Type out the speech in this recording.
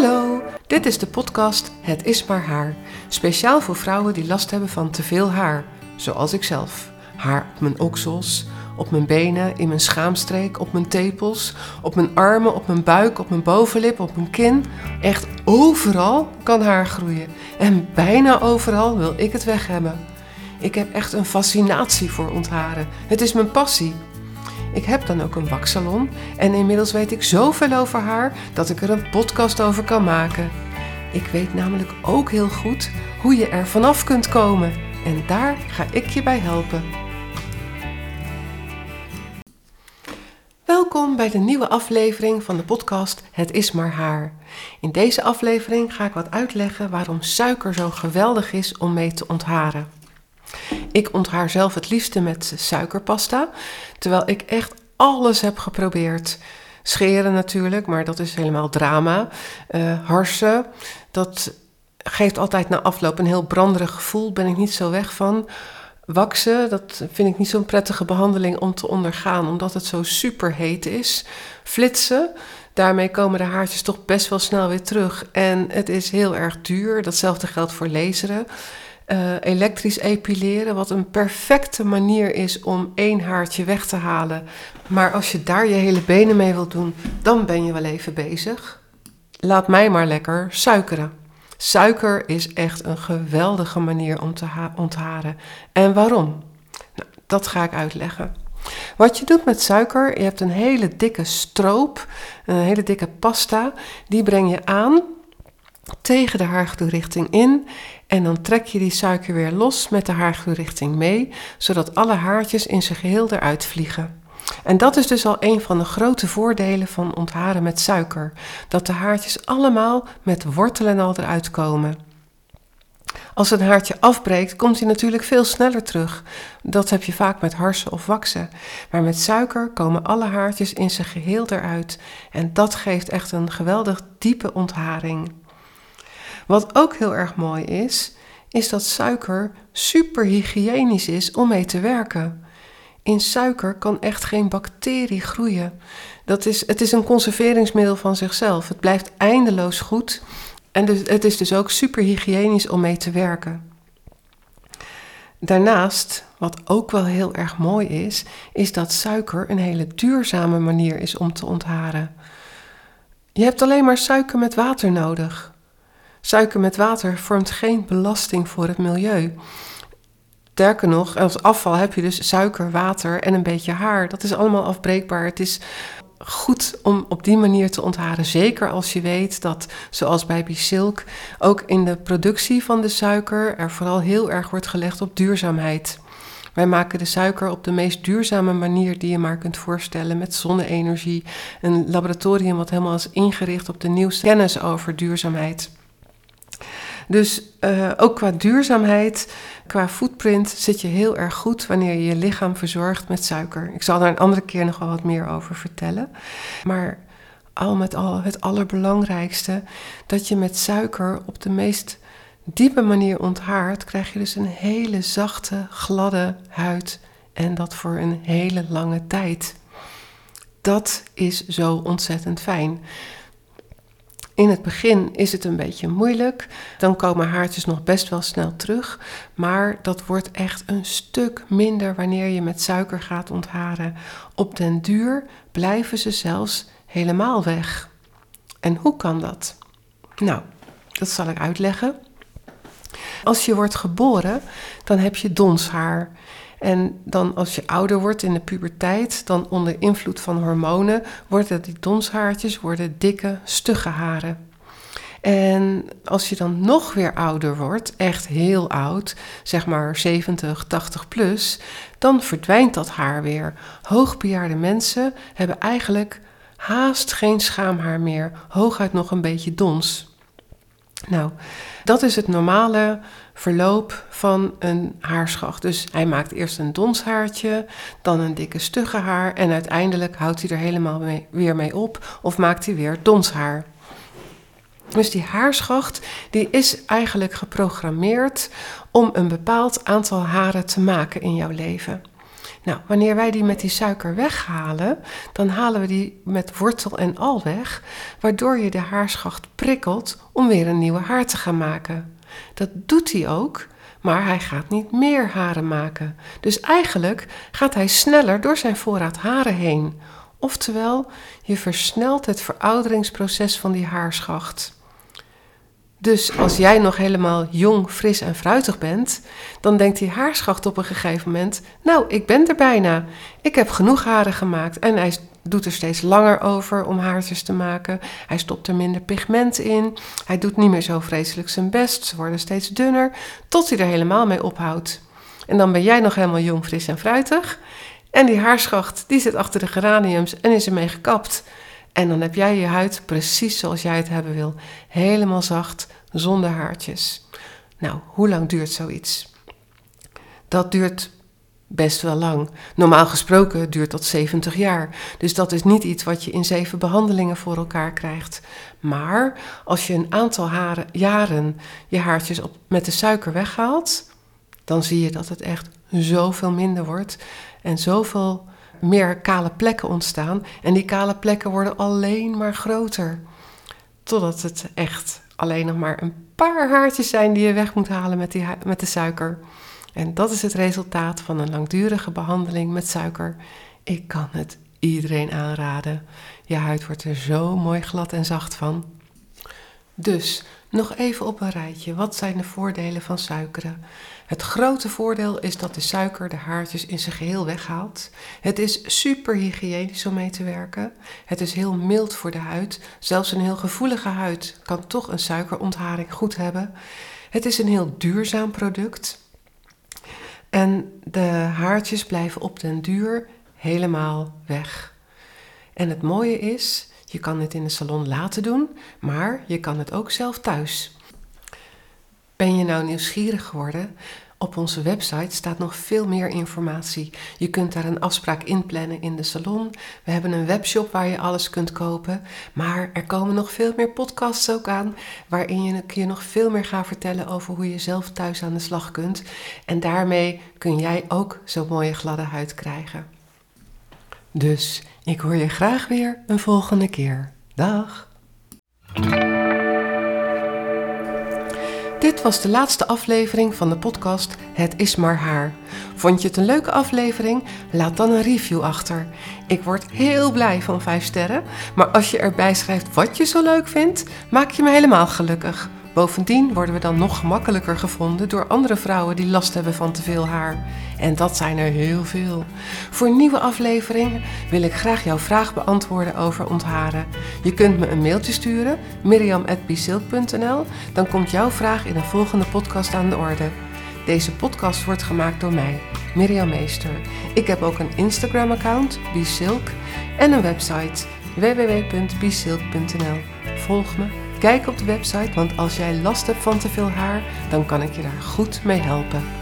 Hallo, dit is de podcast Het is maar haar. Speciaal voor vrouwen die last hebben van te veel haar, zoals ik zelf. Haar op mijn oksels, op mijn benen, in mijn schaamstreek, op mijn tepels, op mijn armen, op mijn buik, op mijn bovenlip, op mijn kin. Echt overal kan haar groeien. En bijna overal wil ik het weg hebben. Ik heb echt een fascinatie voor ontharen. Het is mijn passie. Ik heb dan ook een waksalon en inmiddels weet ik zoveel over haar dat ik er een podcast over kan maken. Ik weet namelijk ook heel goed hoe je er vanaf kunt komen en daar ga ik je bij helpen. Welkom bij de nieuwe aflevering van de podcast Het is maar haar. In deze aflevering ga ik wat uitleggen waarom suiker zo geweldig is om mee te ontharen. Ik onthaar zelf het liefste met suikerpasta, terwijl ik echt alles heb geprobeerd. Scheren natuurlijk, maar dat is helemaal drama. Uh, harsen, dat geeft altijd na afloop een heel branderig gevoel, ben ik niet zo weg van. Waksen, dat vind ik niet zo'n prettige behandeling om te ondergaan, omdat het zo super heet is. Flitsen, daarmee komen de haartjes toch best wel snel weer terug. En het is heel erg duur. Datzelfde geldt voor laseren. Uh, elektrisch epileren, wat een perfecte manier is om één haartje weg te halen. Maar als je daar je hele benen mee wilt doen, dan ben je wel even bezig. Laat mij maar lekker suikeren. Suiker is echt een geweldige manier om te ontharen. En waarom? Nou, dat ga ik uitleggen. Wat je doet met suiker, je hebt een hele dikke stroop, een hele dikke pasta, die breng je aan tegen de haargloeirichting in en dan trek je die suiker weer los met de haargloeirichting mee, zodat alle haartjes in zijn geheel eruit vliegen. En dat is dus al een van de grote voordelen van ontharen met suiker: dat de haartjes allemaal met wortelen al eruit komen. Als een haartje afbreekt, komt hij natuurlijk veel sneller terug. Dat heb je vaak met harsen of waksen. Maar met suiker komen alle haartjes in zijn geheel eruit. En dat geeft echt een geweldig diepe ontharing. Wat ook heel erg mooi is, is dat suiker super hygiënisch is om mee te werken. In suiker kan echt geen bacterie groeien. Dat is, het is een conserveringsmiddel van zichzelf. Het blijft eindeloos goed en dus, het is dus ook super hygiënisch om mee te werken. Daarnaast, wat ook wel heel erg mooi is, is dat suiker een hele duurzame manier is om te ontharen. Je hebt alleen maar suiker met water nodig. Suiker met water vormt geen belasting voor het milieu. Sterker nog, als afval heb je dus suiker, water en een beetje haar. Dat is allemaal afbreekbaar. Het is goed om op die manier te ontharen. Zeker als je weet dat, zoals bij Bisilk, ook in de productie van de suiker er vooral heel erg wordt gelegd op duurzaamheid. Wij maken de suiker op de meest duurzame manier die je maar kunt voorstellen, met zonne-energie. Een laboratorium wat helemaal is ingericht op de nieuwste kennis over duurzaamheid. Dus uh, ook qua duurzaamheid, qua footprint zit je heel erg goed wanneer je je lichaam verzorgt met suiker. Ik zal daar een andere keer nog wel wat meer over vertellen. Maar al met al het allerbelangrijkste, dat je met suiker op de meest diepe manier onthaart, krijg je dus een hele zachte, gladde huid. En dat voor een hele lange tijd. Dat is zo ontzettend fijn. In het begin is het een beetje moeilijk. Dan komen haartjes nog best wel snel terug. Maar dat wordt echt een stuk minder wanneer je met suiker gaat ontharen. Op den duur blijven ze zelfs helemaal weg. En hoe kan dat? Nou, dat zal ik uitleggen. Als je wordt geboren, dan heb je donshaar. En dan als je ouder wordt in de puberteit, dan onder invloed van hormonen, worden die donshaartjes worden dikke, stugge haren. En als je dan nog weer ouder wordt, echt heel oud, zeg maar 70, 80 plus, dan verdwijnt dat haar weer. Hoogbejaarde mensen hebben eigenlijk haast geen schaamhaar meer, hooguit nog een beetje dons. Nou, dat is het normale verloop van een haarschacht. Dus hij maakt eerst een donshaartje, dan een dikke stugge haar en uiteindelijk houdt hij er helemaal weer mee op of maakt hij weer donshaar. Dus die haarschacht die is eigenlijk geprogrammeerd om een bepaald aantal haren te maken in jouw leven. Nou, wanneer wij die met die suiker weghalen, dan halen we die met wortel en al weg, waardoor je de haarschacht prikkelt om weer een nieuwe haar te gaan maken. Dat doet hij ook, maar hij gaat niet meer haren maken. Dus eigenlijk gaat hij sneller door zijn voorraad haren heen. Oftewel, je versnelt het verouderingsproces van die haarschacht. Dus als jij nog helemaal jong, fris en fruitig bent, dan denkt die haarschacht op een gegeven moment: Nou, ik ben er bijna. Ik heb genoeg haren gemaakt. En hij doet er steeds langer over om haartjes te maken. Hij stopt er minder pigment in. Hij doet niet meer zo vreselijk zijn best. Ze worden steeds dunner, tot hij er helemaal mee ophoudt. En dan ben jij nog helemaal jong, fris en fruitig. En die haarschacht, die zit achter de geraniums en is ermee gekapt. En dan heb jij je huid precies zoals jij het hebben wil. Helemaal zacht, zonder haartjes. Nou, hoe lang duurt zoiets? Dat duurt best wel lang. Normaal gesproken duurt dat 70 jaar. Dus dat is niet iets wat je in zeven behandelingen voor elkaar krijgt. Maar als je een aantal haren, jaren je haartjes op, met de suiker weghaalt, dan zie je dat het echt zoveel minder wordt en zoveel meer kale plekken ontstaan. En die kale plekken worden alleen maar groter. Totdat het echt alleen nog maar een paar haartjes zijn die je weg moet halen met, die, met de suiker. En dat is het resultaat van een langdurige behandeling met suiker. Ik kan het iedereen aanraden. Je huid wordt er zo mooi glad en zacht van. Dus nog even op een rijtje. Wat zijn de voordelen van suikeren? Het grote voordeel is dat de suiker de haartjes in zijn geheel weghaalt. Het is super hygiënisch om mee te werken. Het is heel mild voor de huid. Zelfs een heel gevoelige huid kan toch een suikerontharing goed hebben. Het is een heel duurzaam product. En de haartjes blijven op den duur helemaal weg. En het mooie is, je kan het in de salon laten doen, maar je kan het ook zelf thuis. Ben je nou nieuwsgierig geworden? Op onze website staat nog veel meer informatie. Je kunt daar een afspraak inplannen in de salon. We hebben een webshop waar je alles kunt kopen. Maar er komen nog veel meer podcasts ook aan, waarin je, je nog veel meer gaat vertellen over hoe je zelf thuis aan de slag kunt. En daarmee kun jij ook zo'n mooie gladde huid krijgen. Dus ik hoor je graag weer een volgende keer. Dag! Dit was de laatste aflevering van de podcast Het is maar haar. Vond je het een leuke aflevering? Laat dan een review achter. Ik word heel blij van 5 sterren, maar als je erbij schrijft wat je zo leuk vindt, maak je me helemaal gelukkig. Bovendien worden we dan nog gemakkelijker gevonden door andere vrouwen die last hebben van te veel haar. En dat zijn er heel veel. Voor nieuwe afleveringen wil ik graag jouw vraag beantwoorden over ontharen. Je kunt me een mailtje sturen, miriam.bisilk.nl. Dan komt jouw vraag in een volgende podcast aan de orde. Deze podcast wordt gemaakt door mij, Miriam Meester. Ik heb ook een Instagram-account, Bisilk, en een website, www.bisilk.nl. Volg me Kijk op de website, want als jij last hebt van te veel haar, dan kan ik je daar goed mee helpen.